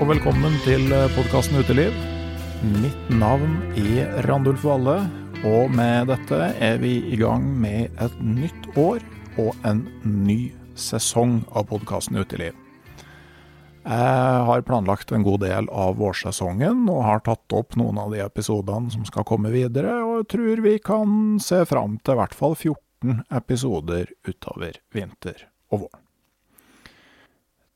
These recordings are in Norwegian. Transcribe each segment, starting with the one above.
Og velkommen til podkasten Uteliv. Mitt navn er Randulf Valle, og med dette er vi i gang med et nytt år og en ny sesong av podkasten Uteliv. Jeg har planlagt en god del av vårsesongen, og har tatt opp noen av de episodene som skal komme videre, og tror vi kan se fram til i hvert fall 14 episoder utover vinter og vår.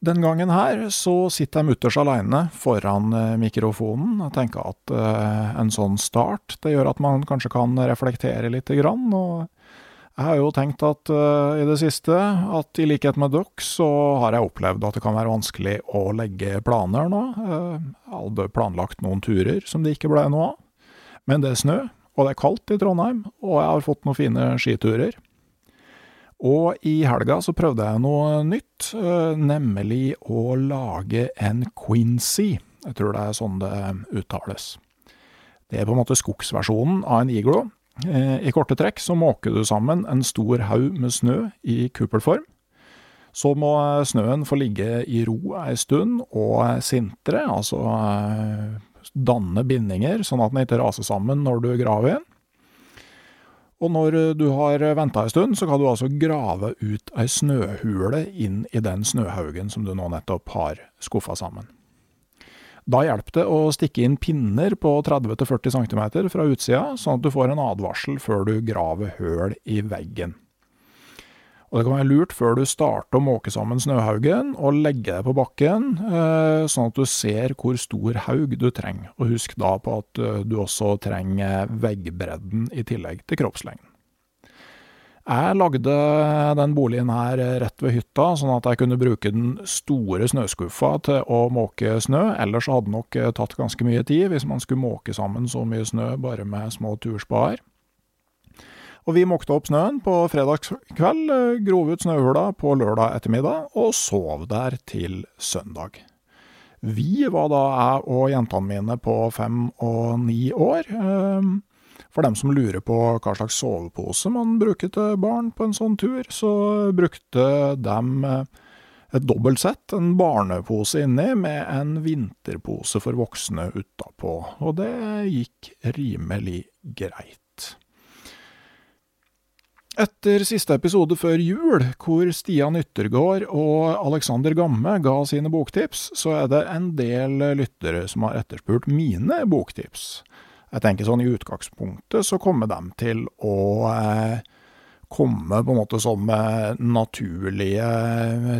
Den gangen her så sitter jeg mutters aleine foran eh, mikrofonen. Jeg tenker at eh, en sånn start, det gjør at man kanskje kan reflektere lite grann. Og jeg har jo tenkt at eh, i det siste, at i likhet med dere, så har jeg opplevd at det kan være vanskelig å legge planer nå. Jeg hadde planlagt noen turer som det ikke ble noe av. Men det er snø, og det er kaldt i Trondheim, og jeg har fått noen fine skiturer. Og i helga så prøvde jeg noe nytt, nemlig å lage en Quincy. Jeg tror det er sånn det uttales. Det er på en måte skogsversjonen av en iglo. I korte trekk så måker du sammen en stor haug med snø i kuppelform. Så må snøen få ligge i ro ei stund og sintre, altså danne bindinger, sånn at den ikke raser sammen når du graver inn. Og når du har venta ei stund, så kan du altså grave ut ei snøhule inn i den snøhaugen som du nå nettopp har skuffa sammen. Da hjelper det å stikke inn pinner på 30-40 cm fra utsida, sånn at du får en advarsel før du graver høl i veggen. Og det kan være lurt før du starter å måke sammen snøhaugen, å legge deg på bakken, sånn at du ser hvor stor haug du trenger. Og husk da på at du også trenger veggbredden i tillegg til kroppslengden. Jeg lagde den boligen her rett ved hytta, sånn at jeg kunne bruke den store snøskuffa til å måke snø. Ellers hadde det nok tatt ganske mye tid hvis man skulle måke sammen så mye snø bare med små turspader. Og vi måkte opp snøen på fredagskveld, grov ut snøhula på lørdag ettermiddag, og sov der til søndag. Vi var da jeg og jentene mine på fem og ni år. For dem som lurer på hva slags sovepose man bruker til barn på en sånn tur, så brukte dem et dobbelt sett, en barnepose inni med en vinterpose for voksne utapå, og det gikk rimelig greit. Etter siste episode før jul, hvor Stian Yttergård og Alexander Gamme ga sine boktips, så er det en del lyttere som har etterspurt mine boktips. Jeg tenker sånn i utgangspunktet så kommer de til å eh, komme på en måte som naturlige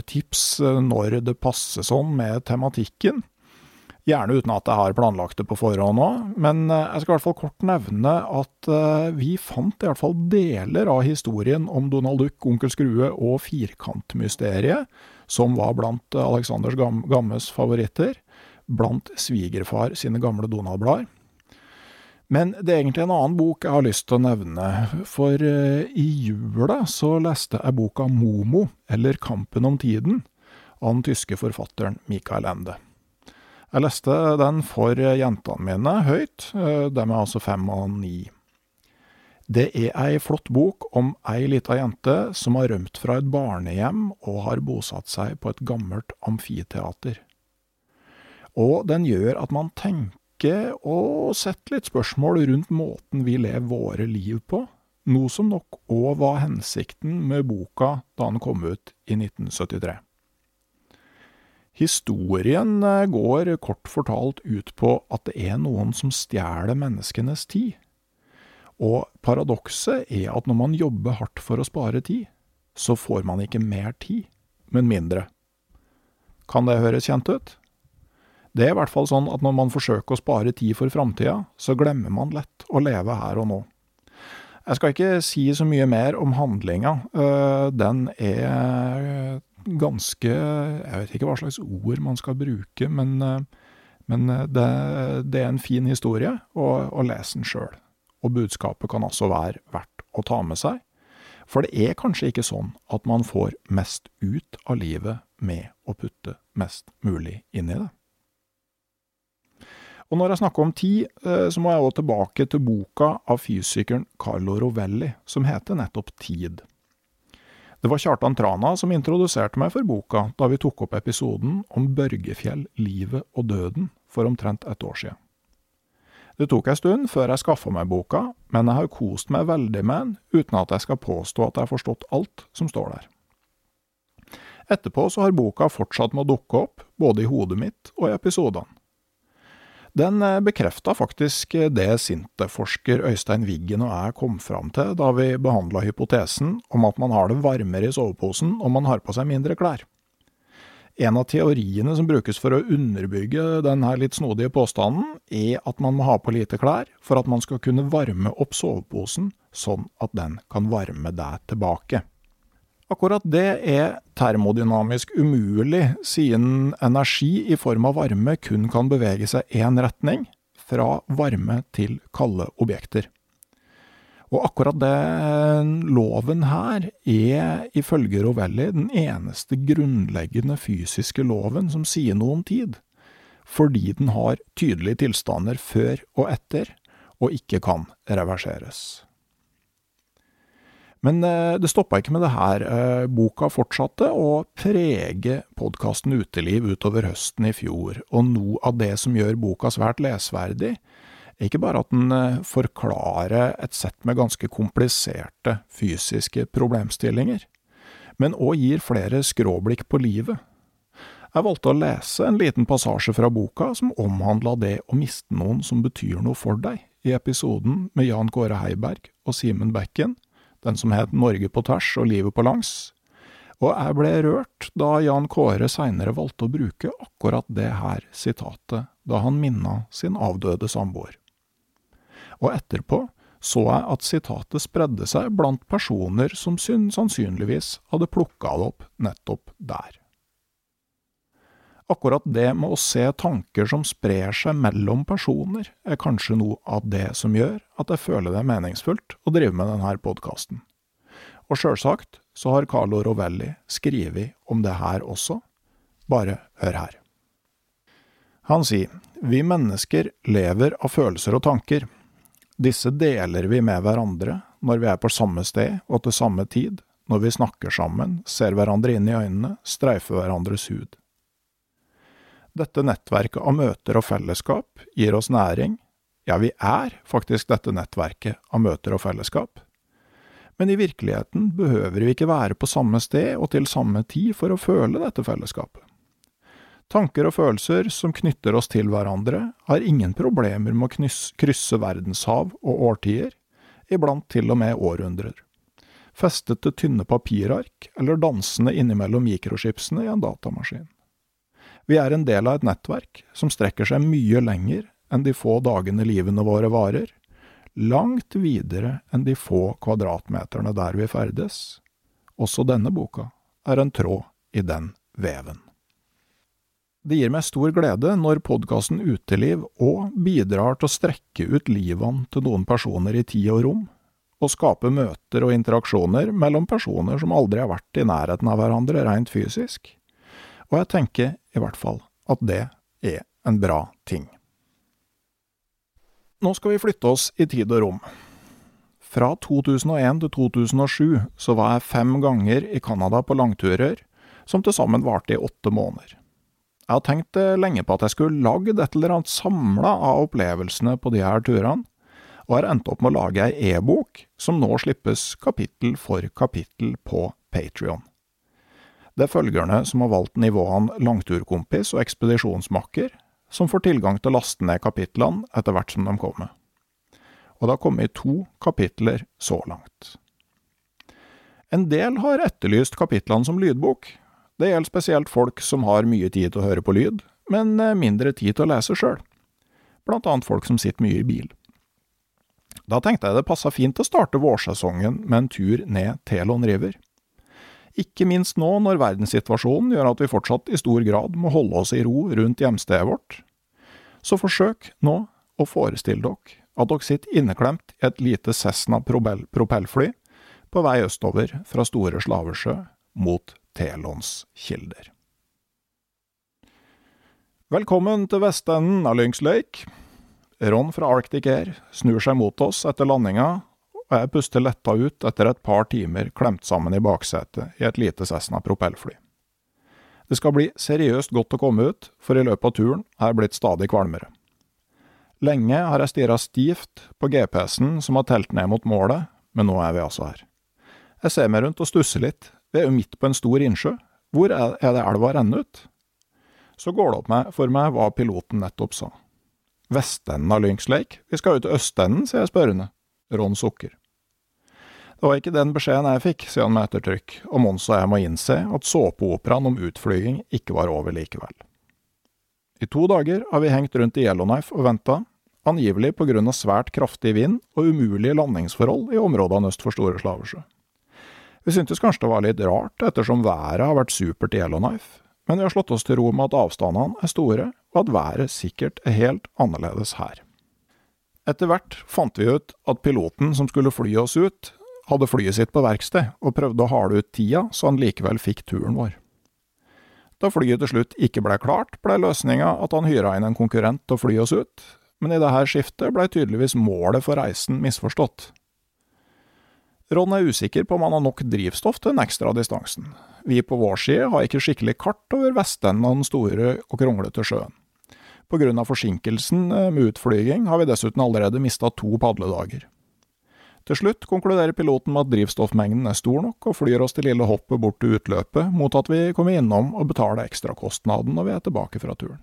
tips når det passer sånn med tematikken. Gjerne uten at jeg har planlagt det på forhånd òg, men eh, jeg skal i hvert fall kort nevne at eh, vi fant i hvert fall deler av historien om Donald Duck, Onkel Skrue og Firkantmysteriet, som var blant Aleksanders Gammes favoritter, blant svigerfar sine gamle Donald-blader. Men det er egentlig en annen bok jeg har lyst til å nevne, for i jula så leste jeg boka Momo, eller Kampen om tiden, av den tyske forfatteren Mikael Ende. Jeg leste den for jentene mine høyt, eh, dem er altså fem og ni. Det er ei flott bok om ei lita jente som har rømt fra et barnehjem og har bosatt seg på et gammelt amfiteater. Og den gjør at man tenker og setter litt spørsmål rundt måten vi lever våre liv på, noe som nok òg var hensikten med boka da den kom ut i 1973. Historien eh, går kort fortalt ut på at det er noen som stjeler menneskenes tid. Og paradokset er at når man jobber hardt for å spare tid, så får man ikke mer tid, men mindre. Kan det høres kjent ut? Det er i hvert fall sånn at når man forsøker å spare tid for framtida, så glemmer man lett å leve her og nå. Jeg skal ikke si så mye mer om handlinga. Eh, den er ganske Jeg vet ikke hva slags ord man skal bruke, men, eh, men eh, det, det, er en fin historie, og, og les den sjøl. Og budskapet kan altså være verdt å ta med seg. For det er kanskje ikke sånn at man får mest ut av livet med å putte mest mulig inn i det. Og når jeg snakker om tid, eh, så må jeg òg tilbake til boka av fysikeren Carlo Rovelli, som heter nettopp Tid. Det var Kjartan Trana som introduserte meg for boka da vi tok opp episoden om Børgefjell, livet og døden for omtrent et år siden. Det tok en stund før jeg skaffa meg boka, men jeg har kost meg veldig med den, uten at jeg skal påstå at jeg har forstått alt som står der. Etterpå så har boka fortsatt med å dukke opp, både i hodet mitt og i episodene. Den eh, bekrefta faktisk det Sinte-forsker Øystein Wiggen og jeg kom fram til da vi behandla hypotesen om at man har det varmere i soveposen om man har på seg mindre klær. En av teoriene som brukes for å underbygge denne litt snodige påstanden, er at man må ha på lite klær for at man skal kunne varme opp soveposen, sånn at den kan varme deg tilbake. Akkurat det er termodynamisk umulig, siden energi i form av varme kun kan bevege seg én retning, fra varme til kalde objekter. Og akkurat den loven her er ifølge Rovelli den eneste grunnleggende fysiske loven som sier noe om tid, fordi den har tydelige tilstander før og etter, og ikke kan reverseres. Men eh, det stoppa ikke med det her. Eh, boka fortsatte å prege podkasten Uteliv utover høsten i fjor, og noe av det som gjør boka svært lesverdig, er ikke bare at den eh, forklarer et sett med ganske kompliserte fysiske problemstillinger, men òg gir flere skråblikk på livet. Jeg valgte å lese en liten passasje fra boka som omhandla det å miste noen som betyr noe for deg, i episoden med Jan Kåre Heiberg og Simen Bekken, den som het Norge på tvers og Livet på langs. Og jeg ble rørt da Jan Kåre seinere valgte å bruke akkurat det her sitatet da han minna sin avdøde samboer. Og etterpå så jeg at sitatet spredde seg blant personer som sannsynligvis hadde plukka det opp nettopp der. Akkurat det med å se tanker som sprer seg mellom personer, er kanskje noe av det som gjør at jeg føler det er meningsfullt å drive med denne podkasten. Og sjølsagt så har Carlo Rovelli skrevet om det her også, bare hør her. Han sier, vi mennesker lever av følelser og tanker. Disse deler vi med hverandre når vi er på samme sted og til samme tid, når vi snakker sammen, ser hverandre inn i øynene, streifer hverandres hud. Dette nettverket av møter og fellesskap gir oss næring, ja, vi er faktisk dette nettverket av møter og fellesskap. Men i virkeligheten behøver vi ikke være på samme sted og til samme tid for å føle dette fellesskapet. Tanker og følelser som knytter oss til hverandre, har ingen problemer med å krysse verdenshav og årtier, iblant til og med århundrer. festet til tynne papirark eller dansende innimellom mikroskipsene i en datamaskin. Vi er en del av et nettverk som strekker seg mye lenger enn de få dagene livene våre varer, langt videre enn de få kvadratmeterne der vi ferdes. Også denne boka er en tråd i den veven. Det gir meg stor glede når podkasten Uteliv òg bidrar til å strekke ut livene til noen personer i tid og rom, og skape møter og interaksjoner mellom personer som aldri har vært i nærheten av hverandre rent fysisk. Og jeg tenker i hvert fall at det er en bra ting. Nå skal vi flytte oss i tid og rom. Fra 2001 til 2007 så var jeg fem ganger i Canada på langturer, som til sammen varte i åtte måneder. Jeg har tenkt eh, lenge på at jeg skulle lagd et eller annet samla av opplevelsene på de her turene, og har endt opp med å lage ei e-bok som nå slippes kapittel for kapittel på Patrion. Det er følgerne som har valgt nivåene langturkompis og ekspedisjonsmakker, som får tilgang til å laste ned kapitlene etter hvert som de kommer. Og det har kommet to kapitler så langt. En del har etterlyst kapitlene som lydbok, det gjelder spesielt folk som har mye tid til å høre på lyd, men eh, mindre tid til å lese sjøl. Blant annet folk som sitter mye i bil. Da tenkte jeg det passa fint å starte vårsesongen med en tur ned Telon River. Ikke minst nå når verdenssituasjonen gjør at vi fortsatt i stor grad må holde oss i ro rundt hjemstedet vårt. Så forsøk nå å forestille dere at dere sitter inneklemt i et lite Cessna propellfly på vei østover fra Store Slavesjø mot Telons kilder. Velkommen til vestenden av Lynx. Ron fra Arctic Air snur seg mot oss etter landinga, og jeg puster letta ut etter et par timer klemt sammen i baksetet i et lite Cessna propellfly. Det skal bli seriøst godt å komme ut, for i løpet av turen er jeg blitt stadig kvalmere. Lenge har jeg stirra stivt på GPS-en som har telt ned mot målet, men nå er vi altså her. Jeg ser meg rundt og stusser litt, vi er jo midt på en stor innsjø. Hvor er det elva renner ut? Så går det opp for meg hva piloten nettopp sa. Vestenden av Lynx Lake? Vi skal jo til østenden, sier jeg spørrende. Ron sukker. Det var ikke den beskjeden jeg fikk, sier han med ettertrykk, og Mons og jeg må innse at såpeoperaen om utflyging ikke var over likevel. I to dager har vi hengt rundt i Yellowknife og venta, angivelig på grunn av svært kraftig vind og umulige landingsforhold i områdene øst for Store Slavesjø. Vi syntes kanskje det var litt rart, ettersom været har vært supert i Yellowknife, men vi har slått oss til ro med at avstandene er store, og at været sikkert er helt annerledes her. Etter hvert fant vi ut at piloten som skulle fly oss ut, hadde flyet sitt på verksted, og prøvde å hale ut tida så han likevel fikk turen vår. Da flyet til slutt ikke ble klart, ble løsninga at han hyra inn en konkurrent til å fly oss ut, men i dette skiftet ble tydeligvis målet for reisen misforstått. Ron er usikker på om han har nok drivstoff til den ekstra distansen. Vi på vår side har ikke skikkelig kart over vestenden av den store og kronglete sjøen. På grunn av forsinkelsen eh, med utflyging har vi dessuten allerede mista to padledager. Til slutt konkluderer piloten med at drivstoffmengden er stor nok, og flyr oss til lille hoppet bort til utløpet, mot at vi kommer innom og betaler ekstrakostnaden når vi er tilbake fra turen.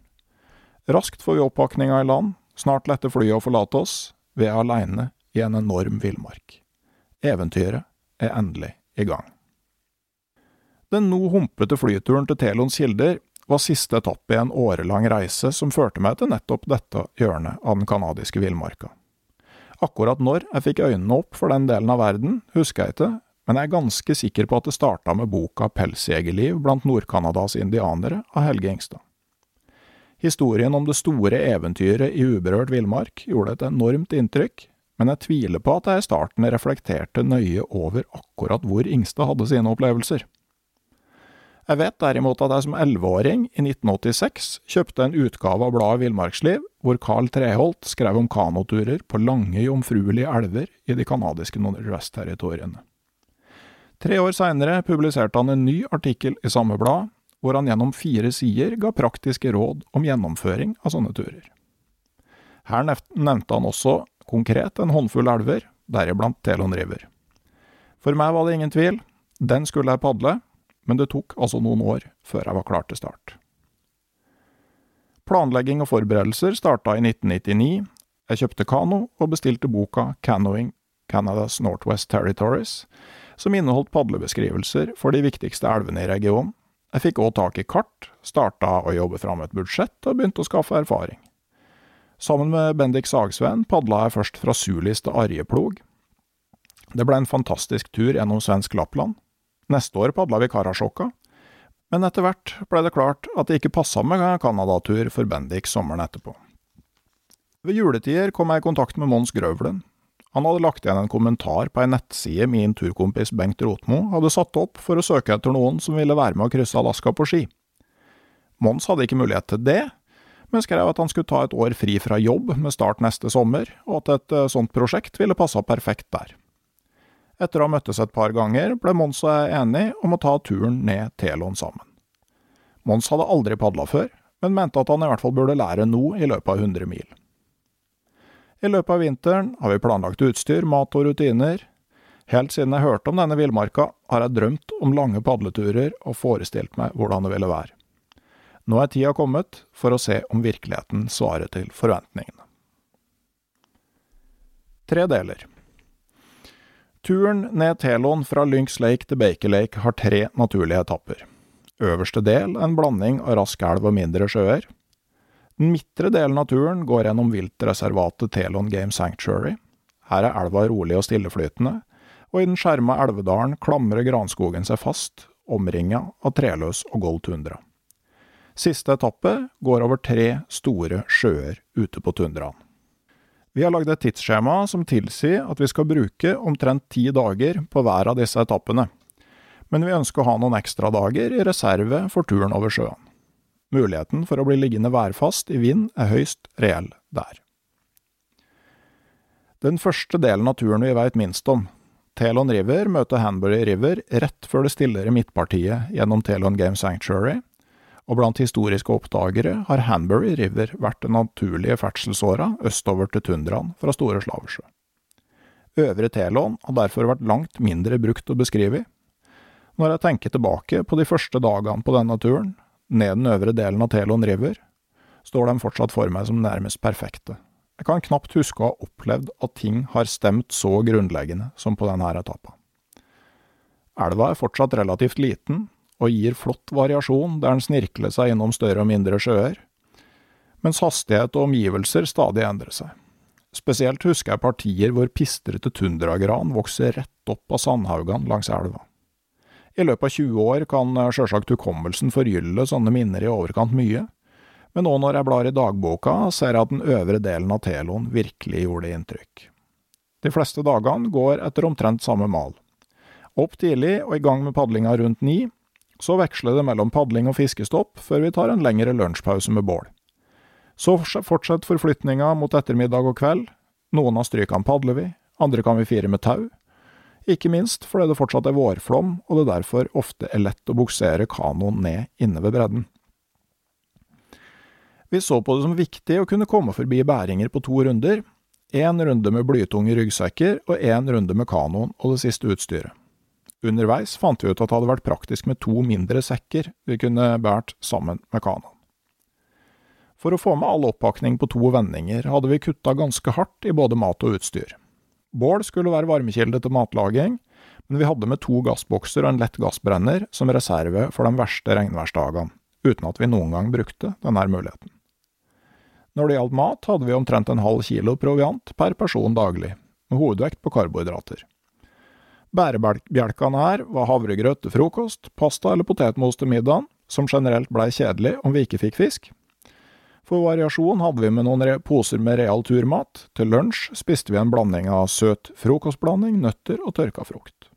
Raskt får vi oppakninga i land, snart letter flyet å forlate oss, vi er aleine i en enorm villmark. Eventyret er endelig i gang. Den nå humpete flyturen til Telons kilder var siste etappe i en årelang reise som førte meg til nettopp dette hjørnet av den canadiske villmarka. Akkurat når jeg fikk øynene opp for den delen av verden, husker jeg ikke, men jeg er ganske sikker på at det starta med boka Pelsjegerliv blant Nord-Canadas indianere av Helge Ingstad. Historien om det store eventyret i uberørt villmark gjorde et enormt inntrykk, men jeg tviler på at jeg i starten reflekterte nøye over akkurat hvor Ingstad hadde sine opplevelser. Jeg vet derimot at jeg som elleveåring i 1986 kjøpte en utgave av bladet Villmarksliv, hvor Carl Treholt skrev om kanoturer på lange, jomfruelige elver i de canadiske nordvestterritoriene. Tre år seinere publiserte han en ny artikkel i samme blad, hvor han gjennom fire sider ga praktiske råd om gjennomføring av sånne turer. Her nevnte han også konkret en håndfull elver, deriblant Telon River. For meg var det ingen tvil, den skulle jeg padle, men det tok altså noen år før jeg var klar til start. Planlegging og forberedelser starta i 1999. Jeg kjøpte kano og bestilte boka Canoeing Canadas Northwest Territories, som inneholdt padlebeskrivelser for de viktigste elvene i regionen. Jeg fikk òg tak i kart, starta å jobbe fram et budsjett og begynte å skaffe erfaring. Sammen med Bendik Sagsveen padla jeg først fra Sulis til Arjeplog. Det ble en fantastisk tur gjennom svensk Lappland. Neste år padla vi Karasjokka, men etter hvert ble det klart at det ikke passa med Canada-tur for Bendik sommeren etterpå. Ved juletider kom jeg i kontakt med Mons Grøvlen. Han hadde lagt igjen en kommentar på ei nettside min turkompis Bengt Rotmo hadde satt opp for å søke etter noen som ville være med å krysse Alaska på ski. Mons hadde ikke mulighet til det, men skrev at han skulle ta et år fri fra jobb med start neste sommer, og at et eh, sånt prosjekt ville passa perfekt der. Etter å ha møttes et par ganger, ble Mons og jeg enige om å ta turen ned Telon sammen. Mons hadde aldri padla før, men mente at han i hvert fall burde lære noe i løpet av 100 mil. I løpet av vinteren har vi planlagt utstyr, mat og rutiner. Helt siden jeg hørte om denne villmarka, har jeg drømt om lange padleturer og forestilt meg hvordan det ville være. Nå er tida kommet for å se om virkeligheten svarer til forventningene. Tre deler. Turen ned Telon fra Lynx Lake til Baker Lake har tre naturlige etapper. Øverste del en blanding av rask elv og mindre sjøer. Den midtre delen av turen går gjennom viltreservatet Telon Game Sanctuary. Her er elva rolig og stilleflytende, og i den skjerma elvedalen klamrer granskogen seg fast, omringa av treløs og gold tundra. Siste etappe går over tre store sjøer ute på tundraen. Vi har lagd et tidsskjema som tilsier at vi skal bruke omtrent ti dager på hver av disse etappene, men vi ønsker å ha noen ekstra dager i reserve for turen over sjøen. Muligheten for å bli liggende værfast i vind er høyst reell der. Den første delen av turen vi veit minst om, Telon River møter Hanbury River rett før det stiller i midtpartiet gjennom Telon Game Sanctuary, og blant historiske oppdagere har Hanbury River vært den naturlige ferdselsåra østover til tundraen fra Store Slaversjø. Øvre Telon har derfor vært langt mindre brukt å beskrive. Når jeg tenker tilbake på de første dagene på denne turen, ned den øvre delen av Telon River, står de fortsatt for meg som nærmest perfekte. Jeg kan knapt huske å ha opplevd at ting har stemt så grunnleggende som på denne etappa. Elva er fortsatt relativt liten, og gir flott variasjon der den snirkler seg innom større og mindre sjøer, mens hastighet og omgivelser stadig endrer seg. Spesielt husker jeg partier hvor pistrete tundragran vokser rett opp av sandhaugene langs elva. I løpet av 20 år kan sjølsagt hukommelsen forgylle sånne minner i overkant mye, men nå når jeg blar i dagboka, ser jeg at den øvre delen av Telon virkelig gjorde inntrykk. De fleste dagene går etter omtrent samme mal. Opp tidlig og i gang med padlinga rundt ni, så veksler det mellom padling og fiskestopp før vi tar en lengre lunsjpause med bål. Så fortsetter forflytninga mot ettermiddag og kveld. Noen av strykene padler vi, andre kan vi fire med tau. Ikke minst fordi det fortsatt er vårflom, og det derfor ofte er lett å buksere kanoen ned inne ved bredden. Vi så på det som viktig å kunne komme forbi bæringer på to runder, én runde med blytunge ryggsekker og én runde med kanoen og det siste utstyret. Underveis fant vi ut at det hadde vært praktisk med to mindre sekker vi kunne båret sammen med kanoen. For å få med all oppakning på to vendinger hadde vi kutta ganske hardt i både mat og utstyr. Bål skulle være varmekilde til matlaging, men vi hadde med to gassbokser og en lett gassbrenner som reserve for de verste regnværsdagene, uten at vi noen gang brukte denne muligheten. Når det gjaldt mat, hadde vi omtrent en halv kilo proviant per person daglig, med hovedvekt på karbohydrater. Bærebjelkene her var havregrøt til frokost, pasta eller potetmos til middagen, som generelt blei kjedelig om vi ikke fikk fisk. For variasjon hadde vi med noen poser med real turmat. Til lunsj spiste vi en blanding av søt frokostblanding, nøtter og tørka frukt.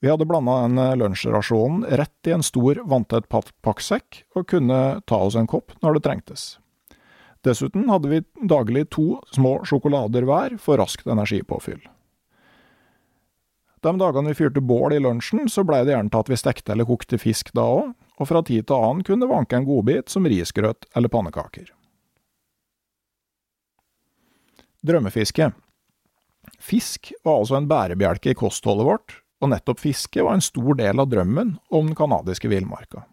Vi hadde blanda den lunsjrasjonen rett i en stor, vanntett pakksekk, og kunne ta oss en kopp når det trengtes. Dessuten hadde vi daglig to små sjokolader hver for raskt energipåfyll. De dagene vi fyrte bål i lunsjen, så blei det gjerne til at vi stekte eller kokte fisk da òg, og fra tid til annen kunne det vanke en godbit som risgrøt eller pannekaker. Drømmefiske Fisk var altså en bærebjelke i kostholdet vårt, og nettopp fiske var en stor del av drømmen om den canadiske villmarka.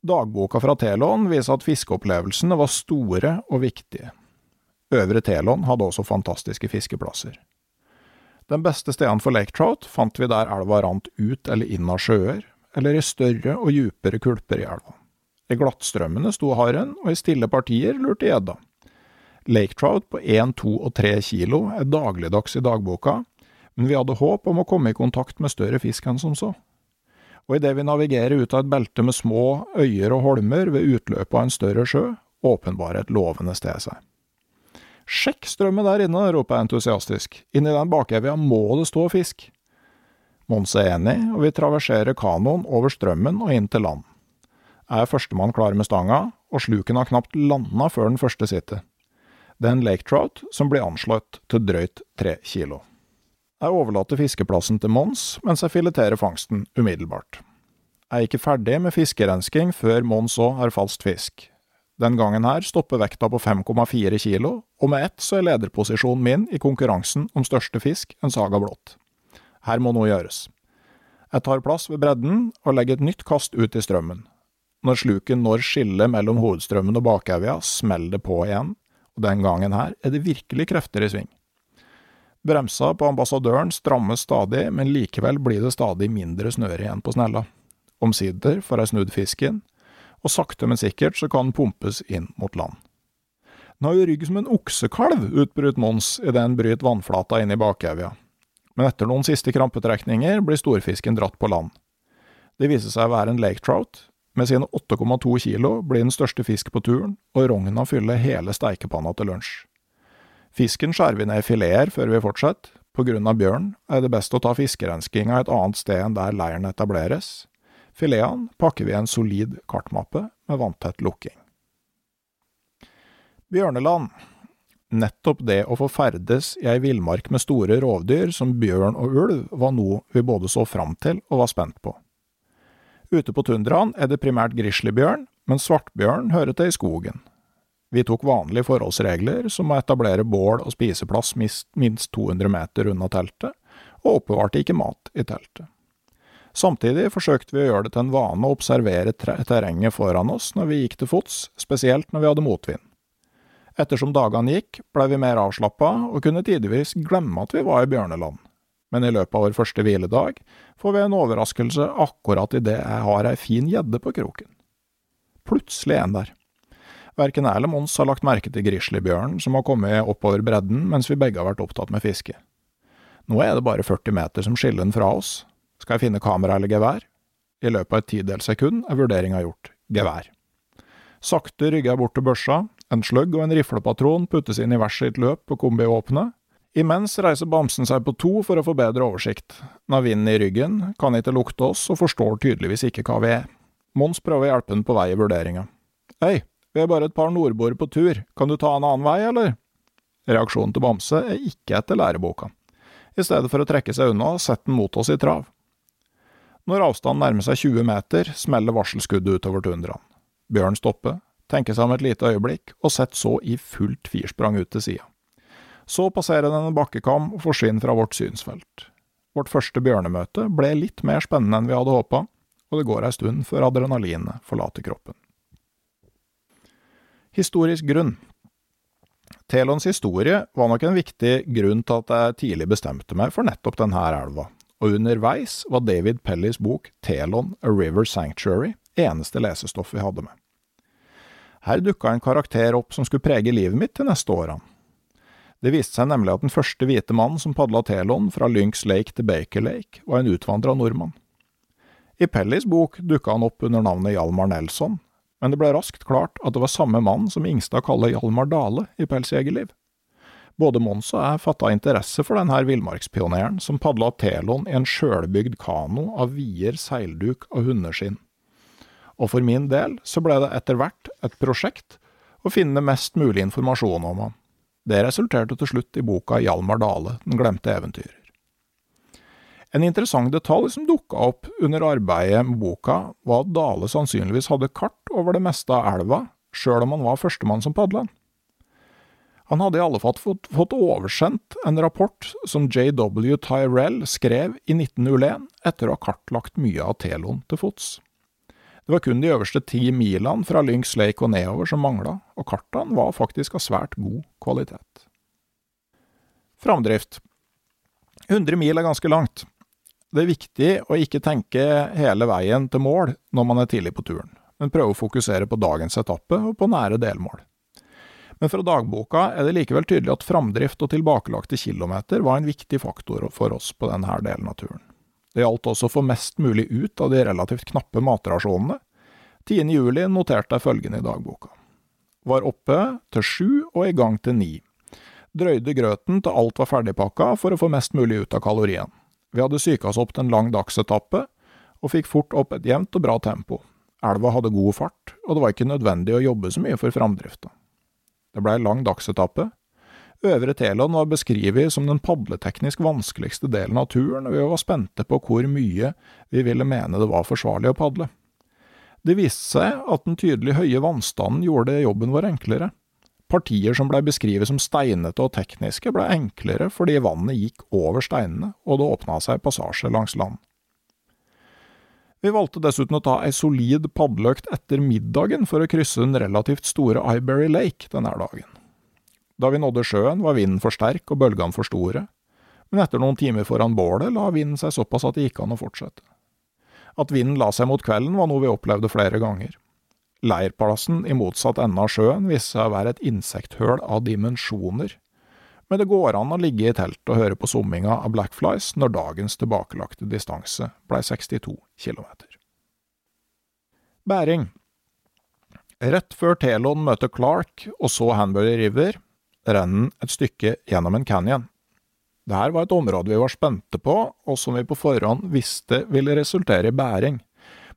Dagboka fra Telon viser at fiskeopplevelsene var store og viktige. Øvre Telon hadde også fantastiske fiskeplasser. Den beste stedene for lake trout fant vi der elva rant ut eller inn av sjøer, eller i større og djupere kulper i elva. I glattstrømmene sto haren, og i stille partier lurte gjedda. Lake trout på 1, 2 og 3 kilo er dagligdags i dagboka, men vi hadde håp om å komme i kontakt med større fisk enn som så. Og idet vi navigerer ut av et belte med små øyer og holmer ved utløpet av en større sjø, åpenbarer et lovende sted seg. Sjekk strømmen der inne, roper jeg entusiastisk. Inni den bakevja må det stå fisk. Mons er enig, og vi traverserer kanoen over strømmen og inn til land. Jeg er førstemann klar med stanga, og sluken har knapt landa før den første sitter. Det er en lake trout som blir anslått til drøyt tre kilo. Jeg overlater fiskeplassen til Mons, mens jeg fileterer fangsten umiddelbart. Jeg er ikke ferdig med fiskerensking før Mons òg har falsk fisk. Den gangen her stopper vekta på 5,4 kilo, og med ett så er lederposisjonen min i konkurransen om største fisk en saga blått. Her må noe gjøres. Jeg tar plass ved bredden og legger et nytt kast ut i strømmen. Når sluken når skillet mellom hovedstrømmen og bakevja, smeller det på igjen, og den gangen her er det virkelig krefter i sving. Bremsa på ambassadøren strammes stadig, men likevel blir det stadig mindre snøre igjen på snella. Omsider får jeg snudd fisken, og sakte, men sikkert så kan den pumpes inn mot land. Den har jo rygg som en oksekalv, utbrøt Mons idet den bryter vannflata inn i bakevja. Men etter noen siste krampetrekninger blir storfisken dratt på land. Det viser seg å være en lake trout. Med sine 8,2 kilo blir den største fisk på turen, og rogna fyller hele steikepanna til lunsj. Fisken skjærer vi ned i fileter før vi fortsetter. På grunn av bjørn er det best å ta fiskerenskinga et annet sted enn der leiren etableres, Filetene pakker vi i en solid kartmappe med vanntett lukking. Bjørneland. Nettopp det å få ferdes i ei villmark med store rovdyr som bjørn og ulv, var noe vi både så fram til og var spent på. Ute på tundraen er det primært grizzlybjørn, men svartbjørn hører til i skogen. Vi tok vanlige forholdsregler, som å etablere bål og spiseplass minst 200 meter unna teltet, og oppbevarte ikke mat i teltet. Samtidig forsøkte vi å gjøre det til en vane å observere terrenget foran oss når vi gikk til fots, spesielt når vi hadde motvind. Ettersom dagene gikk, blei vi mer avslappa og kunne tidvis glemme at vi var i bjørneland. Men i løpet av vår første hviledag får vi en overraskelse akkurat idet jeg har ei fin gjedde på kroken. Plutselig en der. Verken jeg eller Mons har lagt merke til grizzlybjørnen som har kommet oppover bredden mens vi begge har vært opptatt med fiske. Nå er det bare 40 meter som skiller den fra oss, skal jeg finne kamera eller gevær? I løpet av et tidels sekund er vurderinga gjort. Gevær. Sakte rygger jeg bort til børsa. En sløgg og en riflepatron puttes inn i hvert sitt løp på kombivåpenet. Imens reiser bamsen seg på to for å få bedre oversikt. Den har vinden i ryggen, kan ikke lukte oss og forstår tydeligvis ikke hva vi er. Mons prøver å hjelpe den på vei i vurderinga. Hei, vi er bare et par nordboere på tur, kan du ta en annen vei, eller? Reaksjonen til Bamse er ikke etter læreboka. I stedet for å trekke seg unna, setter den mot oss i trav. Når avstanden nærmer seg 20 meter, smeller varselskuddet utover tundraen. Bjørn stopper, tenker seg om et lite øyeblikk, og setter så i fullt firsprang ut til sida. Så passerer den en bakkekam og forsvinner fra vårt synsfelt. Vårt første bjørnemøte ble litt mer spennende enn vi hadde håpa, og det går ei stund før adrenalinet forlater kroppen. Historisk grunn Telons historie var nok en viktig grunn til at jeg tidlig bestemte meg for nettopp denne elva, og underveis var David Pellys bok Telon A River Sanctuary eneste lesestoff vi hadde med. Her dukka en karakter opp som skulle prege livet mitt de neste årene. Det viste seg nemlig at den første hvite mannen som padla Telon fra Lynx Lake til Baker Lake, var en utvandra nordmann. I Pellys bok dukka han opp under navnet Hjalmar Nelson, men det ble raskt klart at det var samme mann som Ingstad kaller Hjalmar Dale i Pelsjegerliv. Både Mons og jeg fatta interesse for denne villmarkspioneren som padla Telon i en sjølbygd kano av vier, seilduk og hundeskinn. Og for min del så ble det etter hvert et prosjekt å finne mest mulig informasjon om ham. Det resulterte til slutt i boka Hjalmar Dale, Den glemte eventyrer. En interessant detalj som dukka opp under arbeidet med boka, var at Dale sannsynligvis hadde kart over det meste av elva, sjøl om han var førstemann som padla. Han hadde i alle fall fått, fått oversendt en rapport som JW Tyrell skrev i 1901 etter å ha kartlagt mye av Telon til fots. Det var kun de øverste ti milene fra Lynx Lake og nedover som mangla, og kartene var faktisk av svært god kvalitet. Framdrift 100 mil er ganske langt. Det er viktig å ikke tenke hele veien til mål når man er tidlig på turen, men prøve å fokusere på dagens etappe og på nære delmål. Men fra dagboka er det likevel tydelig at framdrift og tilbakelagte kilometer var en viktig faktor for oss på denne delen av turen. Det gjaldt også å få mest mulig ut av de relativt knappe matrasjonene. 10. juli noterte jeg følgende i dagboka. Var oppe til sju og i gang til ni. Drøyde grøten til alt var ferdigpakka for å få mest mulig ut av kalorien. Vi hadde psyka oss opp til en lang dagsetappe, og fikk fort opp et jevnt og bra tempo. Elva hadde god fart, og det var ikke nødvendig å jobbe så mye for framdrifta. Det blei lang dagsetappe. Øvre Telon var beskrevet som den padleteknisk vanskeligste delen av turen, og vi var spente på hvor mye vi ville mene det var forsvarlig å padle. Det viste seg at den tydelig høye vannstanden gjorde jobben vår enklere. Partier som blei beskrevet som steinete og tekniske, blei enklere fordi vannet gikk over steinene, og det åpna seg passasje langs land. Vi valgte dessuten å ta ei solid padleøkt etter middagen for å krysse den relativt store Iberry Lake denne dagen. Da vi nådde sjøen, var vinden for sterk og bølgene for store, men etter noen timer foran bålet la vinden seg såpass at det gikk an å fortsette. At vinden la seg mot kvelden var noe vi opplevde flere ganger. Leirplassen i motsatt ende av sjøen viste seg å være et insekthøl av dimensjoner, men det går an å ligge i telt og høre på summinga av blackflies når dagens tilbakelagte distanse blei 62 km. Bæring Rett før Telon møter Clark og så Hanbury River, renner et stykke gjennom en canyon. Dette var et område vi var spente på, og som vi på forhånd visste ville resultere i bæring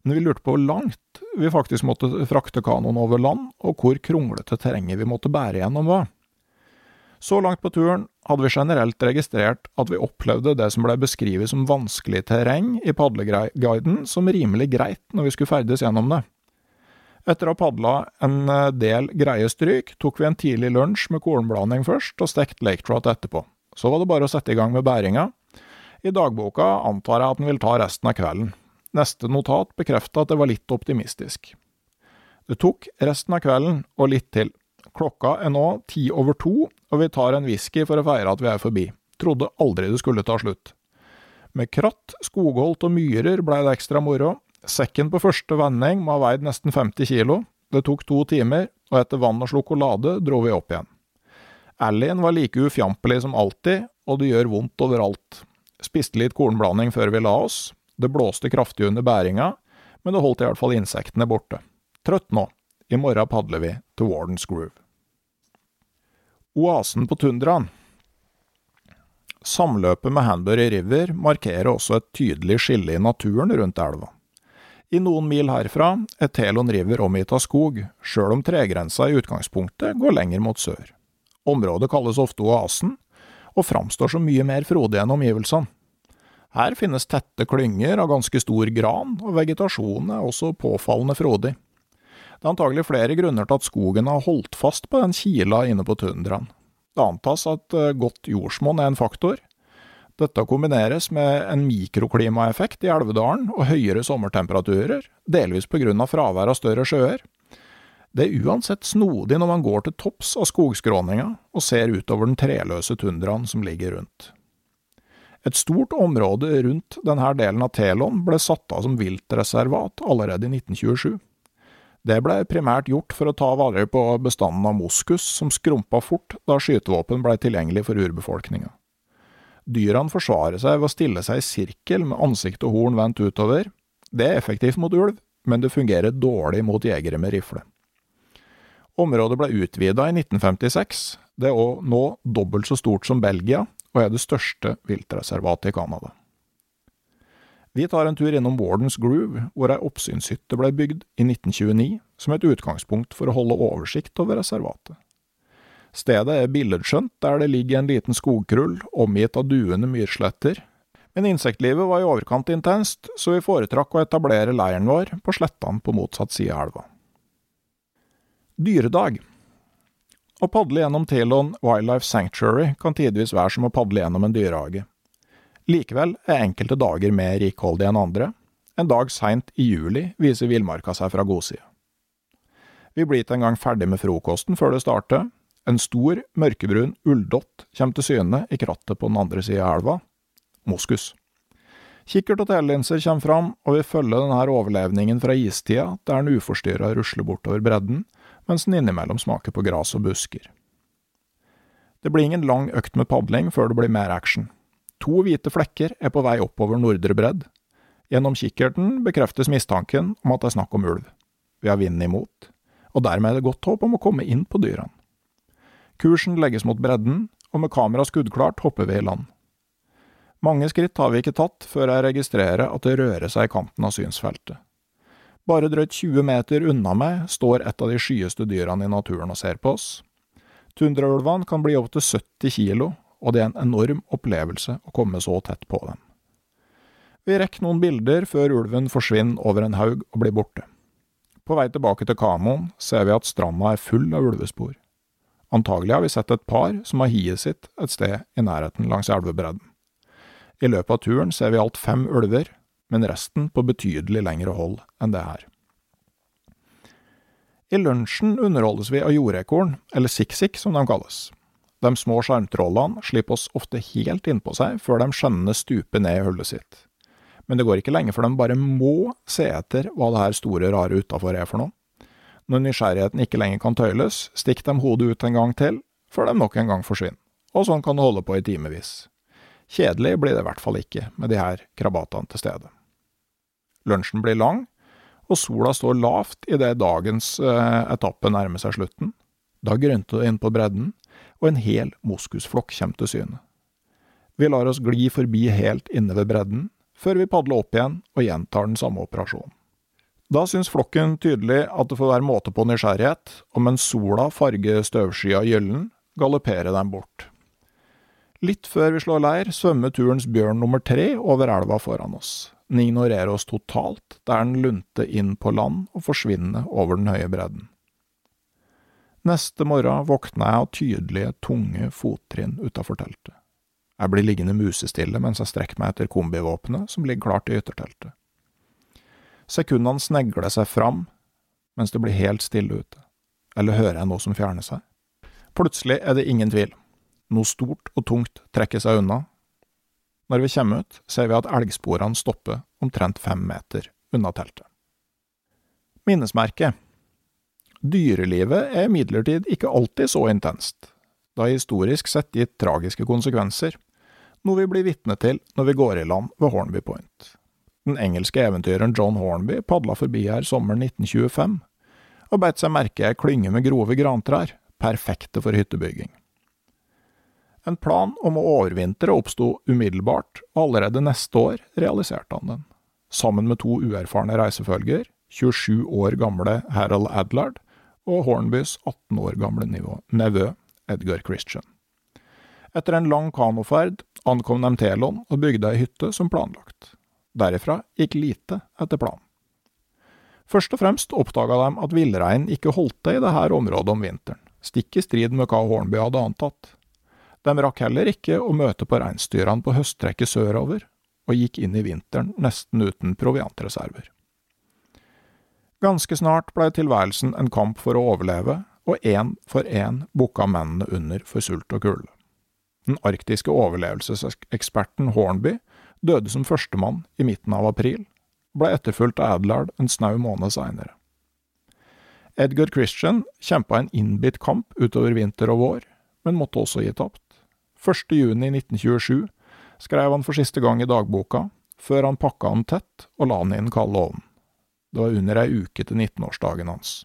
men vi lurte på hvor langt vi faktisk måtte frakte kanoen over land, og hvor kronglete terrenget vi måtte bære gjennom var. Så langt på turen hadde vi generelt registrert at vi opplevde det som blei beskrevet som vanskelig terreng i padleguiden som rimelig greit når vi skulle ferdes gjennom det. Etter å ha padla en eh, del greie stryk, tok vi en tidlig lunsj med kornblanding først, og stekt lake trout etterpå. Så var det bare å sette i gang med bæringa. I dagboka antar jeg at den vil ta resten av kvelden. Neste notat bekrefta at det var litt optimistisk. Det tok resten av kvelden og litt til. Klokka er nå ti over to, og vi tar en whisky for å feire at vi er forbi. Trodde aldri det skulle ta slutt. Med kratt, skogholt og myrer blei det ekstra moro. Sekken på første vending må ha veid nesten 50 kilo. Det tok to timer, og etter vann og sjokolade dro vi opp igjen. Allien var like ufjampelig som alltid, og det gjør vondt overalt. Spiste litt kornblanding før vi la oss, det blåste kraftig under bæringa, men det holdt i hvert fall insektene borte. Trøtt nå. I morgen padler vi til Wardens Groove. Oasen på tundraen. Samløpet med Hanbury River markerer også et tydelig skille i naturen rundt elva. I noen mil herfra er Telon River omgitt av skog, sjøl om tregrensa i utgangspunktet går lenger mot sør. Området kalles ofte Oasen, og framstår som mye mer frodig enn omgivelsene. Her finnes tette klynger av ganske stor gran, og vegetasjonen er også påfallende frodig. Det er antagelig flere grunner til at skogen har holdt fast på den kila inne på tundraen. Det antas at eh, godt jordsmonn er en faktor. Dette kombineres med en mikroklimaeffekt i Elvedalen og høyere sommertemperaturer, delvis av fravær av større sjøer. Det er uansett snodig når man går til topps av skogskråninga og ser utover den treløse tundraen som ligger rundt. Et stort område rundt denne delen av Telon ble satt av som viltreservat allerede i 1927. Det ble primært gjort for å ta vare på bestanden av moskus, som skrumpa fort da skytevåpen ble tilgjengelig for urbefolkninga. Dyrene forsvarer seg ved å stille seg i sirkel med ansikt og horn vendt utover. Det er effektivt mot ulv, men det fungerer dårlig mot jegere med rifle. Området ble utvida i 1956. Det er nå dobbelt så stort som Belgia, og er det største viltreservatet i Canada. Vi tar en tur innom Wardens Groove, hvor ei oppsynshytte ble bygd i 1929 som et utgangspunkt for å holde oversikt over reservatet. Stedet er billedskjønt der det ligger en liten skogkrull omgitt av duende myrsletter, men insektlivet var i overkant intenst, så vi foretrakk å etablere leiren vår på slettene på motsatt side av elva. Dyredag å padle gjennom Telon Wildlife Sanctuary kan tidvis være som å padle gjennom en dyrehage. Likevel er enkelte dager mer rikholdige enn andre. En dag seint i juli viser villmarka seg fra godsida. Vi blir ikke engang ferdig med frokosten før det starter. En stor, mørkebrun ulldott kommer til syne i krattet på den andre sida av elva. moskus. Kikkert og telelinser kommer fram, og vi følger denne overlevningen fra istida, der den uforstyrra rusler bortover bredden, mens den innimellom smaker på gras og busker. Det blir ingen lang økt med padling før det blir mer action. To hvite flekker er på vei oppover nordre bredd. Gjennom kikkerten bekreftes mistanken om at det er snakk om ulv. Vi har vinden imot, og dermed er det godt håp om å komme inn på dyrene. Kursen legges mot bredden, og med kamera skuddklart hopper vi i land. Mange skritt har vi ikke tatt før jeg registrerer at det rører seg i kanten av synsfeltet. Bare drøyt 20 meter unna meg står et av de skyeste dyrene i naturen og ser på oss. Tundraulvene kan bli opptil 70 kilo, og det er en enorm opplevelse å komme så tett på dem. Vi rekker noen bilder før ulven forsvinner over en haug og blir borte. På vei tilbake til Kamoen ser vi at stranda er full av ulvespor. Antagelig har vi sett et par som har hiet sitt et sted i nærheten langs elvebredden. I løpet av turen ser vi alt fem ulver, men resten på betydelig lengre hold enn det her. I lunsjen underholdes vi av jordekorn, eller siksik som de kalles. De små sjarmtrollene slipper oss ofte helt innpå seg før de skjønnende stuper ned i hullet sitt. Men det går ikke lenge før de bare må se etter hva det her store rare utafor er for noe. Når nysgjerrigheten ikke lenger kan tøyles, stikker de hodet ut en gang til, før de nok en gang forsvinner. Og sånn kan det holde på i timevis. Kjedelig blir det i hvert fall ikke med de her krabatene til stede. Lunsjen blir lang, og sola står lavt idet dagens eh, etappe nærmer seg slutten. Da grønter det inn på bredden, og en hel moskusflokk kommer til syne. Vi lar oss gli forbi helt inne ved bredden, før vi padler opp igjen og gjentar den samme operasjonen. Da syns flokken tydelig at det får være måte på nysgjerrighet, og mens sola farger støvskya gyllen, galopperer dem bort. Litt før vi slår leir, svømmer turens bjørn nummer tre over elva foran oss. Den ignorerer oss totalt, der den lunter inn på land og forsvinner over den høye bredden. Neste morgen våkner jeg av tydelige, tunge fottrinn utafor teltet. Jeg blir liggende musestille mens jeg strekker meg etter kombivåpenet som ligger klart i ytterteltet. Sekundene snegler seg fram, mens det blir helt stille ute. Eller hører jeg noe som fjerner seg? Plutselig er det ingen tvil. Noe stort og tungt trekker seg unna, når vi kommer ut, ser vi at elgsporene stopper omtrent fem meter unna teltet. Minnesmerke Dyrelivet er imidlertid ikke alltid så intenst. Det har historisk sett gitt tragiske konsekvenser, noe vi blir vitne til når vi går i land ved Hornby Point. Den engelske eventyreren John Hornby padla forbi her sommeren 1925, og beit seg merke ei klynge med grove grantrær, perfekte for hyttebygging. En plan om å overvintre oppsto umiddelbart, og allerede neste år realiserte han den. Sammen med to uerfarne reisefølger, 27 år gamle Harold Adlard og Hornbys 18 år gamle nevø Edgar Christian. Etter en lang kanoferd ankom de Telon og bygde ei hytte som planlagt. Derifra gikk lite etter planen. Først og fremst oppdaga de at villreinen ikke holdt til i dette området om vinteren, stikk i strid med hva Hornby hadde antatt. De rakk heller ikke å møte på reinsdyrene på høsttrekket sørover, og gikk inn i vinteren nesten uten proviantreserver. Ganske snart blei tilværelsen en kamp for å overleve, og én for én bukka mennene under for sult og kulde. Den arktiske overlevelseseksperten Hornby døde som førstemann i midten av april, ble etterfulgt av Adlard en snau måned seinere. Edgar Christian kjempa en innbitt kamp utover vinter og vår, men måtte også gi tapt. 1.6.1927 skrev han for siste gang i dagboka, før han pakka den tett og la den i den kalde ovnen. Det var under ei uke til 19-årsdagen hans.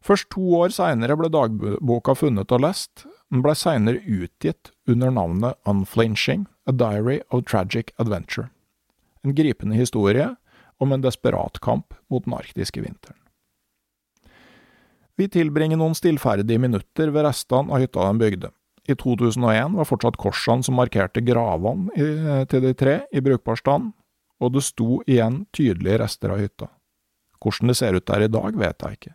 Først to år seinere ble dagboka funnet og lest, den blei seinere utgitt under navnet Unflinching, A Diary of Tragic Adventure. En gripende historie om en desperat kamp mot den arktiske vinteren. Vi tilbringer noen stillferdige minutter ved restene av hytta de bygde. I 2001 var fortsatt korsene som markerte gravene til de tre, i brukbar stand, og det sto igjen tydelige rester av hytta. Hvordan det ser ut der i dag, vet jeg ikke.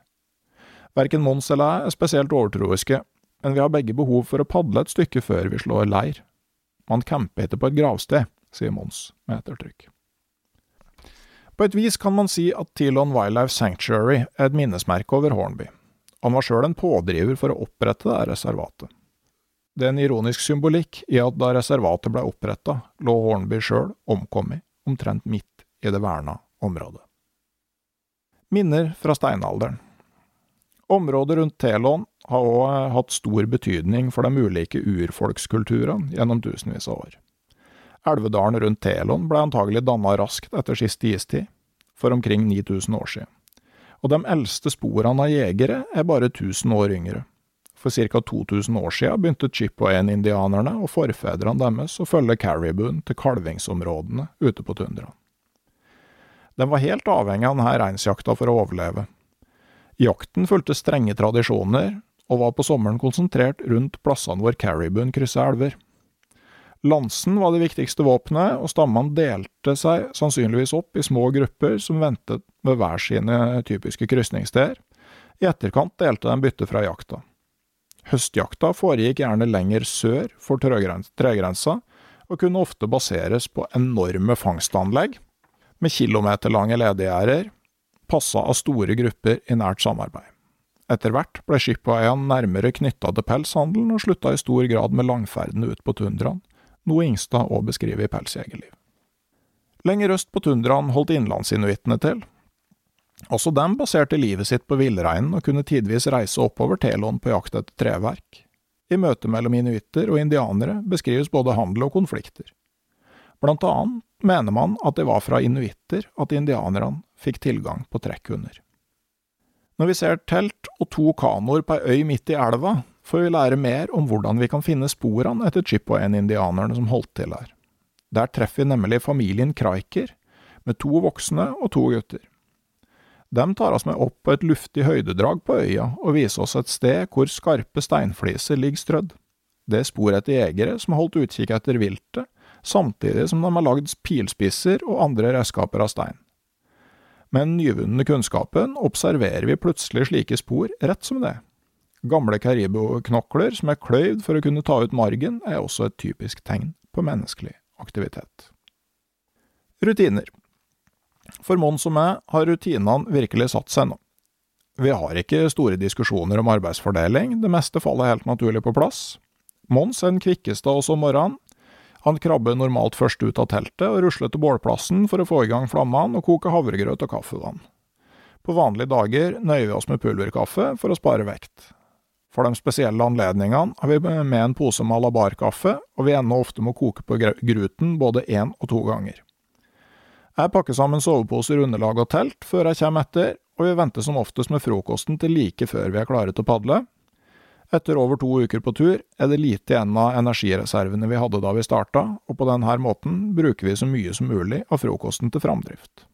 Verken Mons eller jeg er spesielt overtroiske, men vi har begge behov for å padle et stykke før vi slår leir. Man camper ikke på et gravsted, sier Mons med ettertrykk. På et vis kan man si at Tilon Wildlife Sanctuary er et minnesmerke over Hornby. Han var sjøl en pådriver for å opprette det reservatet. Det er en ironisk symbolikk i at da reservatet ble oppretta, lå Hornby sjøl omkommet omtrent midt i det verna området. Minner fra steinalderen Området rundt Telon har òg hatt stor betydning for de ulike urfolkskulturene gjennom tusenvis av år. Elvedalen rundt Telon ble antagelig danna raskt etter siste istid, for omkring 9000 år siden. Og de eldste sporene av jegere er bare 1000 år yngre. For ca. 2000 år siden begynte Chippewayen-indianerne og forfedrene deres å følge Caribouen til kalvingsområdene ute på tundraen. De var helt avhengig av denne reinsjakta for å overleve. Jakten fulgte strenge tradisjoner, og var på sommeren konsentrert rundt plassene hvor caribuen krysser elver. Lansen var det viktigste våpenet, og stammene delte seg sannsynligvis opp i små grupper som ventet ved hver sine typiske krysningssteder. I etterkant delte de bytte fra jakta. Høstjakta foregikk gjerne lenger sør for tregrensa, og kunne ofte baseres på enorme fangstanlegg med kilometerlange ledegjerder, passa av store grupper i nært samarbeid. Etter hvert ble skipseierne nærmere knytta til pelshandelen, og slutta i stor grad med langferdene ut på tundraen, noe Ingstad òg beskriver i Pelsjegerliv. Lenger øst på tundraen holdt innlandsinuittene til, også dem baserte livet sitt på villreinen og kunne tidvis reise oppover Telon på jakt etter treverk. I møte mellom inuitter og indianere beskrives både handel og konflikter. Blant annet mener man at det var fra inuitter at indianerne fikk tilgang på trekkhunder. Når vi ser telt og to kanoer på ei øy midt i elva, får vi lære mer om hvordan vi kan finne sporene etter Chippewayen-indianerne som holdt til her. Der treffer vi nemlig familien Kraiker, med to voksne og to gutter. De tar oss med opp på et luftig høydedrag på øya og viser oss et sted hvor skarpe steinfliser ligger strødd. Det er spor etter jegere som har holdt utkikk etter viltet, samtidig som de har lagd pilspisser og andre redskaper av stein. Med den nyvunne kunnskapen observerer vi plutselig slike spor rett som det. Gamle kariboknokler som er kløyvd for å kunne ta ut margen, er også et typisk tegn på menneskelig aktivitet. Rutiner for Mons og meg har rutinene virkelig satt seg nå. Vi har ikke store diskusjoner om arbeidsfordeling, det meste faller helt naturlig på plass. Mons er den kvikkeste av oss om morgenen. Han krabber normalt først ut av teltet og rusler til bålplassen for å få i gang flammene og koke havregrøt og kaffevann. På vanlige dager nøyer vi oss med pulverkaffe for å spare vekt. For de spesielle anledningene har vi med en pose malabarkaffe, og vi ender ofte med å koke på gruten både én og to ganger. Jeg pakker sammen soveposer, underlag og telt før jeg kommer etter, og vi venter som oftest med frokosten til like før vi er klare til å padle. Etter over to uker på tur er det lite igjen av energireservene vi hadde da vi starta, og på denne måten bruker vi så mye som mulig av frokosten til framdrift.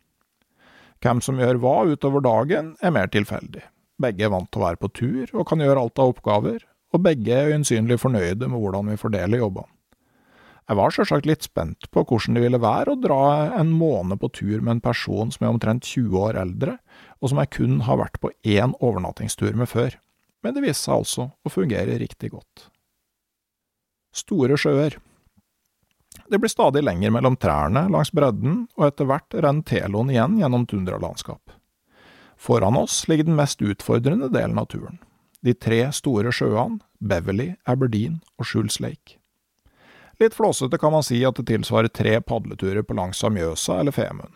Hvem som gjør hva utover dagen, er mer tilfeldig. Begge er vant til å være på tur og kan gjøre alt av oppgaver, og begge er øyensynlig fornøyde med hvordan vi fordeler jobbene. Jeg var sjølsagt litt spent på hvordan det ville være å dra en måned på tur med en person som er omtrent 20 år eldre, og som jeg kun har vært på én overnattingstur med før, men det viste seg altså å fungere riktig godt. Store sjøer Det blir stadig lenger mellom trærne langs bredden, og etter hvert renner Telon igjen gjennom tundralandskap. Foran oss ligger den mest utfordrende delen av turen, de tre store sjøene Beverly, Aberdeen og Schulz Lake. Litt flåsete kan man si at det tilsvarer tre padleturer på langs av Mjøsa eller Femund.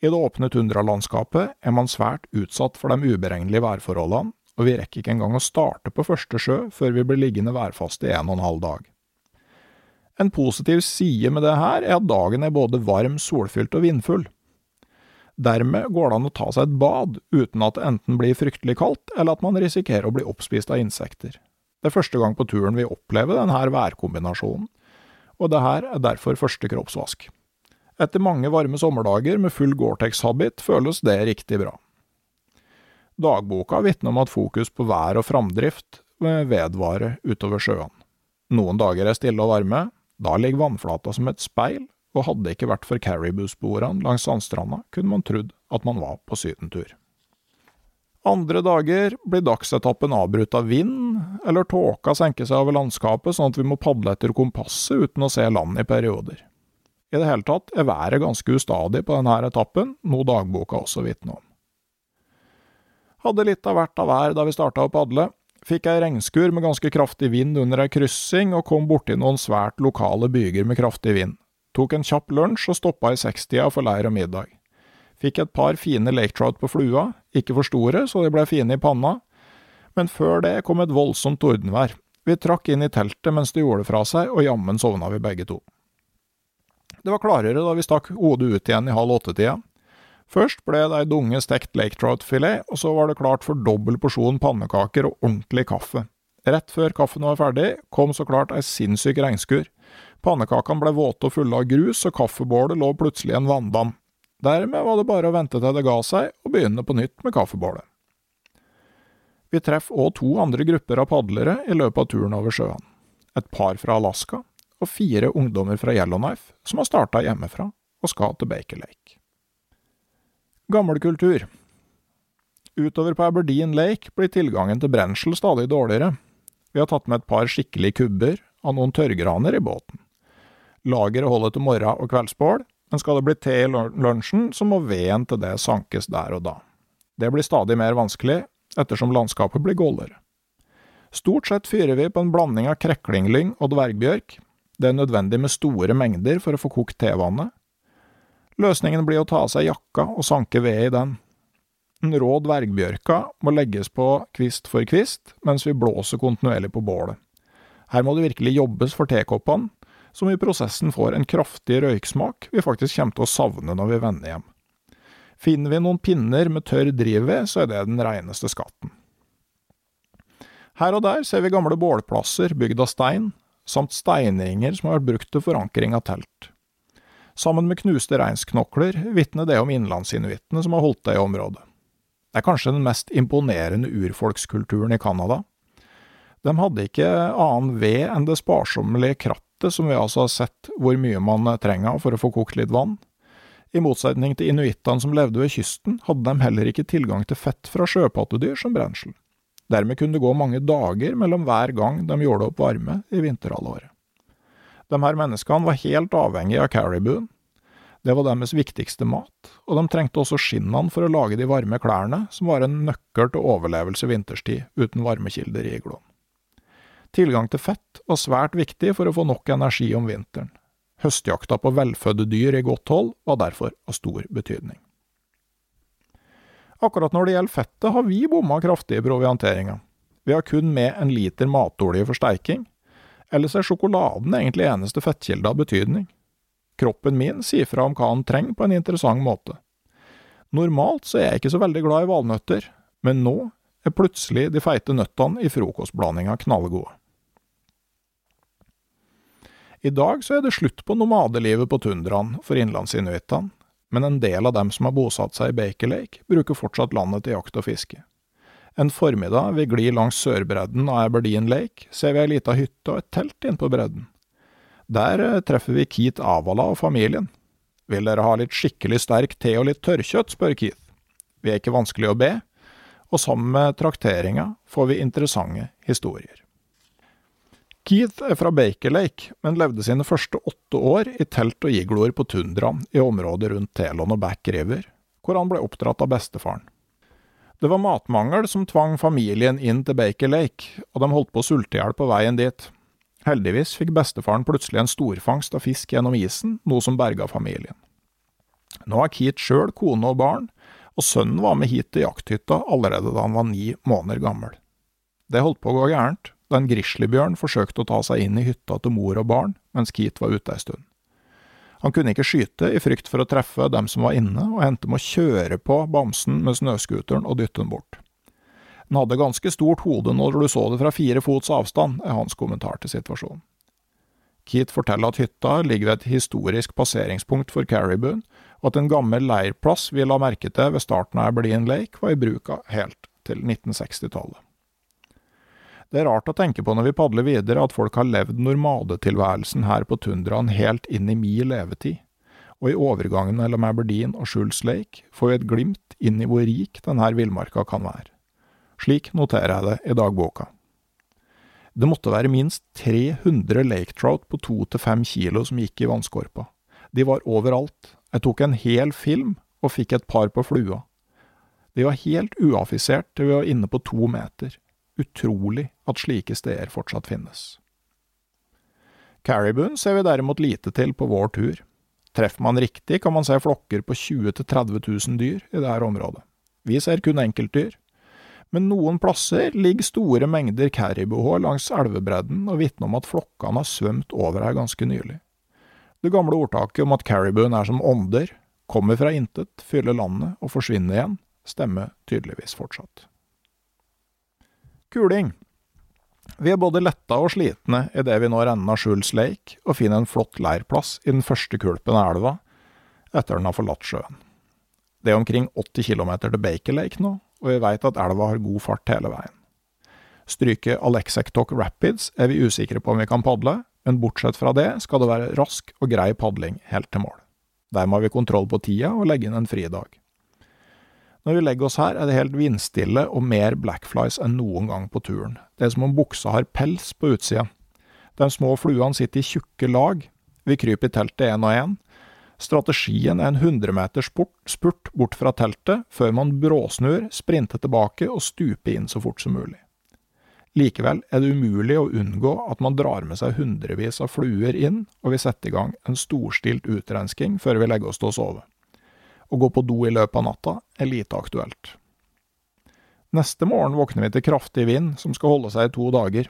I det åpne tundralandskapet er man svært utsatt for de uberegnelige værforholdene, og vi rekker ikke engang å starte på første sjø før vi blir liggende værfaste i en og en halv dag. En positiv side med det her er at dagen er både varm, solfylt og vindfull. Dermed går det an å ta seg et bad uten at det enten blir fryktelig kaldt, eller at man risikerer å bli oppspist av insekter. Det er første gang på turen vi opplever denne værkombinasjonen, og det her er derfor første kroppsvask. Etter mange varme sommerdager med full Gore-Tex-habit føles det riktig bra. Dagboka vitner om at fokus på vær og framdrift vedvarer utover sjøene. Noen dager er stille og varme, da ligger vannflata som et speil, og hadde det ikke vært for caribou-sporene langs sandstranda, kunne man trodd at man var på sydentur. Andre dager blir dagsetappen avbrutt av vind, eller tåka senker seg over landskapet sånn at vi må padle etter kompasset uten å se land i perioder. I det hele tatt er været ganske ustadig på denne etappen, noe dagboka også vitner om. Hadde litt av hvert av vær da vi starta å padle, Fikk ei regnskur med ganske kraftig vind under ei kryssing, og kom borti noen svært lokale byger med kraftig vind. Tok en kjapp lunsj og stoppa i sekstida for leir og middag. Fikk et par fine lake trout på flua, ikke for store, så de ble fine i panna, men før det kom et voldsomt tordenvær. Vi trakk inn i teltet mens det gjorde fra seg, og jammen sovna vi begge to. Det var klarere da vi stakk hodet ut igjen i halv åtte-tida. Først ble det ei dunge stekt lake trout-filet, og så var det klart for dobbel porsjon pannekaker og ordentlig kaffe. Rett før kaffen var ferdig, kom så klart ei sinnssyk regnskur. Pannekakene ble våte og fulle av grus, og kaffebålet lå plutselig i en vanndam. Dermed var det bare å vente til det ga seg, og begynne på nytt med kaffebålet. Vi treffer òg to andre grupper av padlere i løpet av turen over sjøen. Et par fra Alaska, og fire ungdommer fra Yellowknife som har starta hjemmefra og skal til Baker Lake. Gammel kultur Utover på Aberdeen Lake blir tilgangen til brensel stadig dårligere. Vi har tatt med et par skikkelige kubber av noen tørrgraner i båten. Lageret holder til morgen- og kveldsbål, men skal det bli te i lunsjen, så må veden til det sankes der og da. Det blir stadig mer vanskelig, ettersom landskapet blir goldere. Stort sett fyrer vi på en blanding av kreklinglyng og dvergbjørk. Det er nødvendig med store mengder for å få kokt tevannet. Løsningen blir å ta av seg jakka og sanke ved i den. Den rå dvergbjørka må legges på kvist for kvist, mens vi blåser kontinuerlig på bålet. Her må det virkelig jobbes for tekoppene, som i prosessen får en kraftig røyksmak vi faktisk kommer til å savne når vi vender hjem. Finner vi noen pinner med tørr drivved, så er det den reineste skatten. Her og der ser vi gamle bålplasser bygd av stein, samt steinringer som har vært brukt til forankring av telt. Sammen med knuste reinsknokler vitner det om innlandsinuittene som har holdt det i området. Det er kanskje den mest imponerende urfolkskulturen i Canada. De hadde ikke annen ved enn det sparsommelige krattet som vi altså har sett hvor mye man trenger for å få kokt litt vann, i motsetning til inuittene som levde ved kysten, hadde de heller ikke tilgang til fett fra sjøpattedyr som brensel. Dermed kunne det gå mange dager mellom hver gang de gjorde opp varme i vinterhalvåret. De her menneskene var helt avhengige av caribouen. Det var deres viktigste mat, og de trengte også skinnene for å lage de varme klærne, som var en nøkkel til overlevelse vinterstid uten varmekilder i igloen. Tilgang til fett var svært viktig for å få nok energi om vinteren. Høstjakta på velfødde dyr i godt hold var derfor av stor betydning. Akkurat når det gjelder fettet, har vi bomma kraftig i provianteringa. Vi har kun med en liter matolje for steiking. Ellers er sjokoladen egentlig eneste fettkilde av betydning. Kroppen min sier fra om hva han trenger på en interessant måte. Normalt så er jeg ikke så veldig glad i valnøtter, men nå er plutselig de feite nøttene i frokostblandinga knallgode. I dag så er det slutt på nomadelivet på tundraen for innlandsinuittene, men en del av dem som har bosatt seg i Baker Lake, bruker fortsatt landet til jakt og fiske. En formiddag vi glir langs sørbredden av Aberdeen Lake, ser vi ei lita hytte og et telt inne på bredden. Der eh, treffer vi Keith Avala og familien. Vil dere ha litt skikkelig sterk te og litt tørrkjøtt, spør Keith. Vi er ikke vanskelig å be, og sammen med trakteringa får vi interessante historier. Keith er fra Baker Lake, men levde sine første åtte år i telt og igloer på tundraen i området rundt Telon og Back River, hvor han ble oppdratt av bestefaren. Det var matmangel som tvang familien inn til Baker Lake, og de holdt på å sulte i hjel på veien dit. Heldigvis fikk bestefaren plutselig en storfangst av fisk gjennom isen, noe som berga familien. Nå er Keith sjøl kone og barn, og sønnen var med hit til jakthytta allerede da han var ni måneder gammel. Det holdt på å gå gærent, da en grizzlybjørn forsøkte å ta seg inn i hytta til mor og barn mens Keith var ute ei stund. Han kunne ikke skyte i frykt for å treffe dem som var inne, og endte med å kjøre på bamsen med snøscooteren og dytte den bort. Den hadde ganske stort hode når du så det fra fire fots avstand, er hans kommentar til situasjonen. Keith forteller at hytta ligger ved et historisk passeringspunkt for Caribou, og at en gammel leirplass vi la merke til ved starten av Aberdeen Lake, var i bruk helt til 1960-tallet. Det er rart å tenke på når vi padler videre at folk har levd nomadetilværelsen her på tundraen helt inn i mi levetid, og i overgangen mellom Aberdeen og Schulz Lake får vi et glimt inn i hvor rik denne villmarka kan være. Slik noterer jeg det i dagboka. Det måtte være minst 300 lake trout på to til fem kilo som gikk i vannskorpa. De var overalt. Jeg tok en hel film og fikk et par på flua. De var helt uaffisert til vi var inne på to meter. Utrolig at slike steder fortsatt finnes. Caribuen ser vi derimot lite til på vår tur. Treffer man riktig, kan man se flokker på 20 000–30 000 dyr i dette området. Vi ser kun enkeltdyr. Men noen plasser ligger store mengder caribouhår langs elvebredden og vitner om at flokkene har svømt over her ganske nylig. Det gamle ordtaket om at caribuen er som ånder, kommer fra intet, fyller landet og forsvinner igjen, stemmer tydeligvis fortsatt. Kuling. Vi er både letta og slitne idet vi når enden av Schulz Lake og finner en flott leirplass i den første kulpen av elva etter den har forlatt sjøen. Det er omkring 80 km til Baker Lake nå, og vi veit at elva har god fart hele veien. Stryket Alexektok Rapids er vi usikre på om vi kan padle, men bortsett fra det skal det være rask og grei padling helt til mål. Dermed har vi kontroll på tida og legger inn en fridag. Når vi legger oss her, er det helt vindstille og mer blackflies enn noen gang på turen. Det er som om buksa har pels på utsida. De små fluene sitter i tjukke lag. Vi kryper i teltet én og én. Strategien er en 100 meters spurt bort fra teltet, før man bråsnur, sprinter tilbake og stuper inn så fort som mulig. Likevel er det umulig å unngå at man drar med seg hundrevis av fluer inn, og vi setter i gang en storstilt utrensking før vi legger oss til å sove. Å gå på do i løpet av natta er lite aktuelt. Neste morgen våkner vi til kraftig vind som skal holde seg i to dager.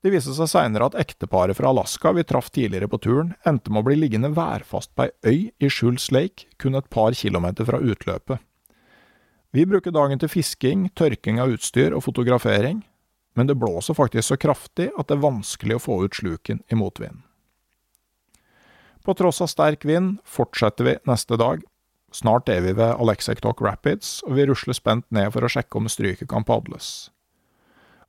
Det viser seg seinere at ekteparet fra Alaska vi traff tidligere på turen, endte med å bli liggende værfast på ei øy i Schulz Lake, kun et par kilometer fra utløpet. Vi bruker dagen til fisking, tørking av utstyr og fotografering, men det blåser faktisk så kraftig at det er vanskelig å få ut sluken i motvinden. På tross av sterk vind fortsetter vi neste dag. Snart er vi ved Alexektok Rapids, og vi rusler spent ned for å sjekke om stryket kan padles.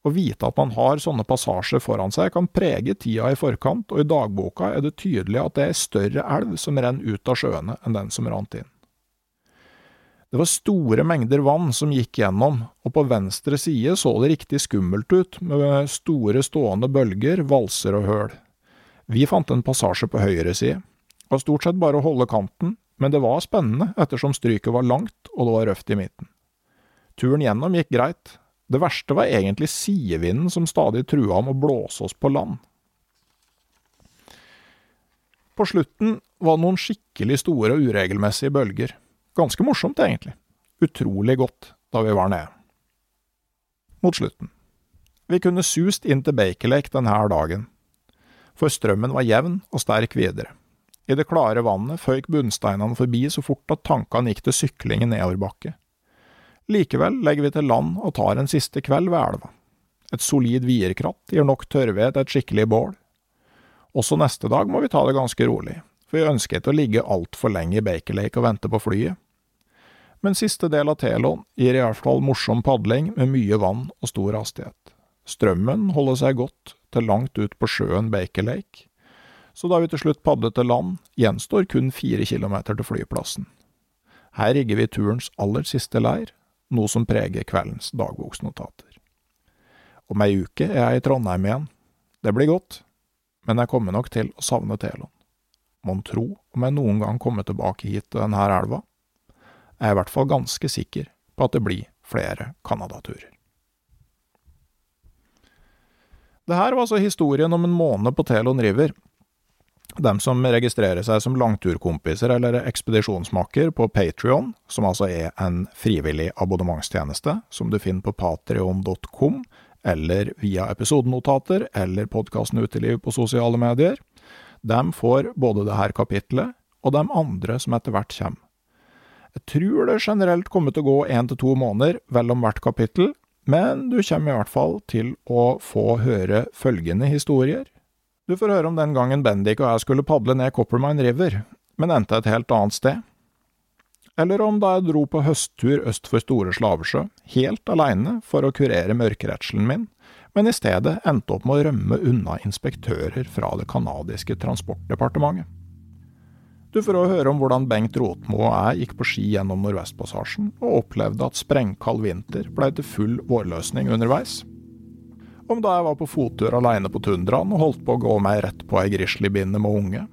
Å vite at man har sånne passasjer foran seg, kan prege tida i forkant, og i dagboka er det tydelig at det er større elv som renner ut av sjøene enn den som rant inn. Det var store mengder vann som gikk gjennom, og på venstre side så det riktig skummelt ut, med store stående bølger, valser og høl. Vi fant en passasje på høyre side. Det var stort sett bare å holde kanten, men det var spennende ettersom stryket var langt og det var røft i midten. Turen gjennom gikk greit. Det verste var egentlig sidevinden som stadig trua om å blåse oss på land. På slutten var det noen skikkelig store og uregelmessige bølger. Ganske morsomt, egentlig. Utrolig godt da vi var nede. Mot slutten. Vi kunne sust inn til Baker Lake denne dagen, for strømmen var jevn og sterk videre. I det klare vannet føyk bunnsteinene forbi så fort at tankene gikk til sykling i nedoverbakke. Likevel legger vi til land og tar en siste kveld ved elva. Et solid vierkratt gir nok tørrved til et skikkelig bål. Også neste dag må vi ta det ganske rolig, for vi ønsker ikke å ligge altfor lenge i Baker Lake og vente på flyet. Men siste del av Telon gir i hvert fall morsom padling med mye vann og stor hastighet. Strømmen holder seg godt til langt ut på sjøen Baker Lake, så da vi til slutt padlet til land, gjenstår kun fire kilometer til flyplassen. Her rigger vi turens aller siste leir, noe som preger kveldens dagboksnotater. Om ei uke er jeg i Trondheim igjen. Det blir godt, men jeg kommer nok til å savne Telon. Mon tro om jeg noen gang kommer tilbake hit til denne elva? Jeg er i hvert fall ganske sikker på at det blir flere Canada-turer. Det her var altså historien om en måned på Telon River. Dem som registrerer seg som langturkompiser eller ekspedisjonsmakker på Patrion, som altså er en frivillig abonnementstjeneste som du finner på patrion.com, eller via episodenotater eller podkasten Uteliv på sosiale medier, dem får både det her kapitlet og de andre som etter hvert kommer. Jeg tror det generelt kommer til å gå én til to måneder mellom hvert kapittel, men du kommer i hvert fall til å få høre følgende historier. Du får høre om den gangen Bendik og jeg skulle padle ned Coppermine River, men endte et helt annet sted. Eller om da jeg dro på høsttur øst for Store Slavesjø, helt aleine for å kurere mørkeredselen min, men i stedet endte opp med å rømme unna inspektører fra det canadiske transportdepartementet. Du får òg høre om hvordan Bengt Rotmo og jeg gikk på ski gjennom Nordvestpassasjen, og opplevde at sprengkald vinter blei til full vårløsning underveis. Om da jeg var på fottur aleine på tundraen og holdt på å gå meg rett på ei grizzlybinne med unge.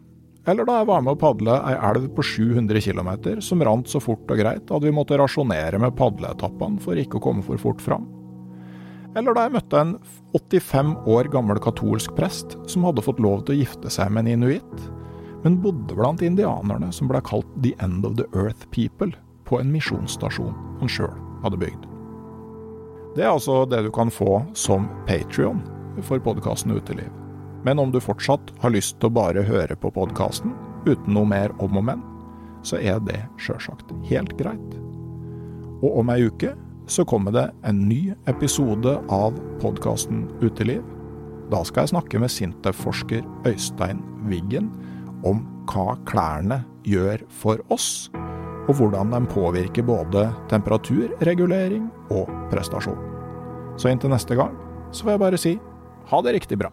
Eller da jeg var med å padle ei elv på 700 km som rant så fort og greit at vi måtte rasjonere med padleetappene for ikke å komme for fort fram. Eller da jeg møtte en 85 år gammel katolsk prest som hadde fått lov til å gifte seg med en inuitt, men bodde blant indianerne som ble kalt The End of the Earth People, på en misjonsstasjon han sjøl hadde bygd. Det er altså det du kan få som Patrion for podkasten Uteliv. Men om du fortsatt har lyst til å bare høre på podkasten uten noe mer om og men, så er det sjølsagt helt greit. Og om ei uke så kommer det en ny episode av podkasten Uteliv. Da skal jeg snakke med Sintef-forsker Øystein Wiggen om hva klærne gjør for oss, og hvordan de påvirker både temperaturregulering og prestasjon. Så inntil neste gang så får jeg bare si ha det riktig bra.